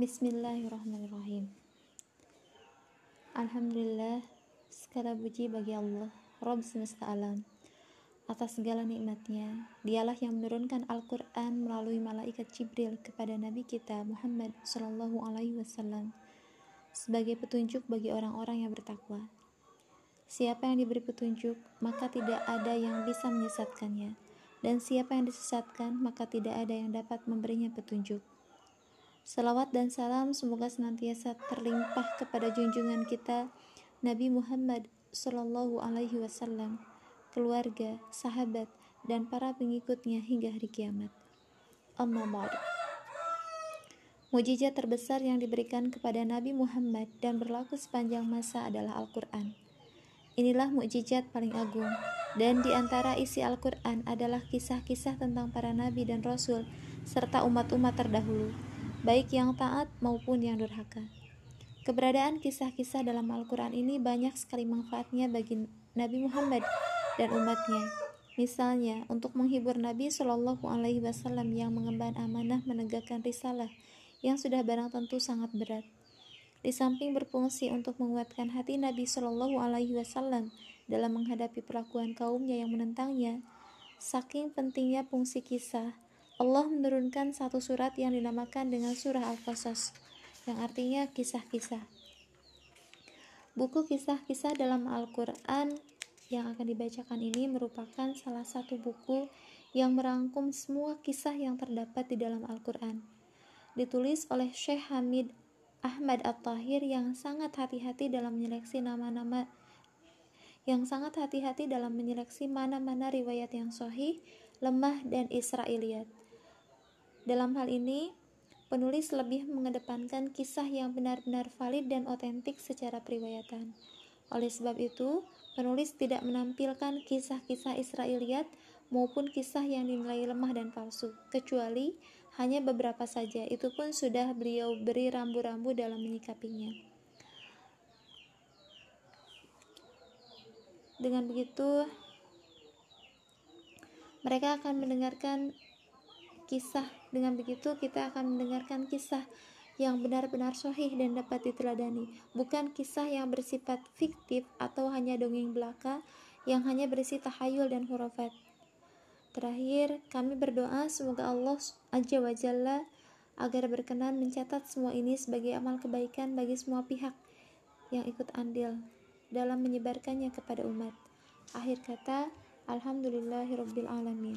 Bismillahirrahmanirrahim. Alhamdulillah, segala puji bagi Allah, Rabb semesta alam. Atas segala nikmatnya, dialah yang menurunkan Al-Quran melalui malaikat Jibril kepada Nabi kita Muhammad Sallallahu Alaihi Wasallam sebagai petunjuk bagi orang-orang yang bertakwa. Siapa yang diberi petunjuk, maka tidak ada yang bisa menyesatkannya, dan siapa yang disesatkan, maka tidak ada yang dapat memberinya petunjuk. Salawat dan salam semoga senantiasa terlimpah kepada junjungan kita Nabi Muhammad Sallallahu Alaihi Wasallam, keluarga, sahabat, dan para pengikutnya hingga hari kiamat. Amma ba'du. Mujizat terbesar yang diberikan kepada Nabi Muhammad dan berlaku sepanjang masa adalah Al-Quran. Inilah mukjizat paling agung, dan di antara isi Al-Quran adalah kisah-kisah tentang para nabi dan rasul, serta umat-umat terdahulu baik yang taat maupun yang durhaka. Keberadaan kisah-kisah dalam Al-Quran ini banyak sekali manfaatnya bagi Nabi Muhammad dan umatnya. Misalnya, untuk menghibur Nabi Shallallahu Alaihi Wasallam yang mengemban amanah menegakkan risalah yang sudah barang tentu sangat berat. Di samping berfungsi untuk menguatkan hati Nabi Shallallahu Alaihi Wasallam dalam menghadapi perlakuan kaumnya yang menentangnya, saking pentingnya fungsi kisah, Allah menurunkan satu surat yang dinamakan dengan surah Al-Qasas, yang artinya kisah-kisah. Buku kisah-kisah dalam Al-Quran yang akan dibacakan ini merupakan salah satu buku yang merangkum semua kisah yang terdapat di dalam Al-Quran. Ditulis oleh Syekh Hamid Ahmad At-Tahir yang sangat hati-hati dalam menyeleksi nama-nama yang sangat hati-hati dalam menyeleksi mana-mana riwayat yang sahih, lemah, dan Israiliyat. Dalam hal ini, penulis lebih mengedepankan kisah yang benar-benar valid dan otentik secara periwayatan. Oleh sebab itu, penulis tidak menampilkan kisah-kisah Israeliat maupun kisah yang dinilai lemah dan palsu, kecuali hanya beberapa saja. Itu pun sudah beliau beri rambu-rambu dalam menyikapinya. Dengan begitu, mereka akan mendengarkan kisah. Dengan begitu kita akan mendengarkan kisah yang benar-benar sahih dan dapat diteladani, bukan kisah yang bersifat fiktif atau hanya dongeng belaka yang hanya berisi tahayul dan hurufat. Terakhir, kami berdoa semoga Allah Azza wa Jalla agar berkenan mencatat semua ini sebagai amal kebaikan bagi semua pihak yang ikut andil dalam menyebarkannya kepada umat. Akhir kata, Alhamdulillahirabbil alamin.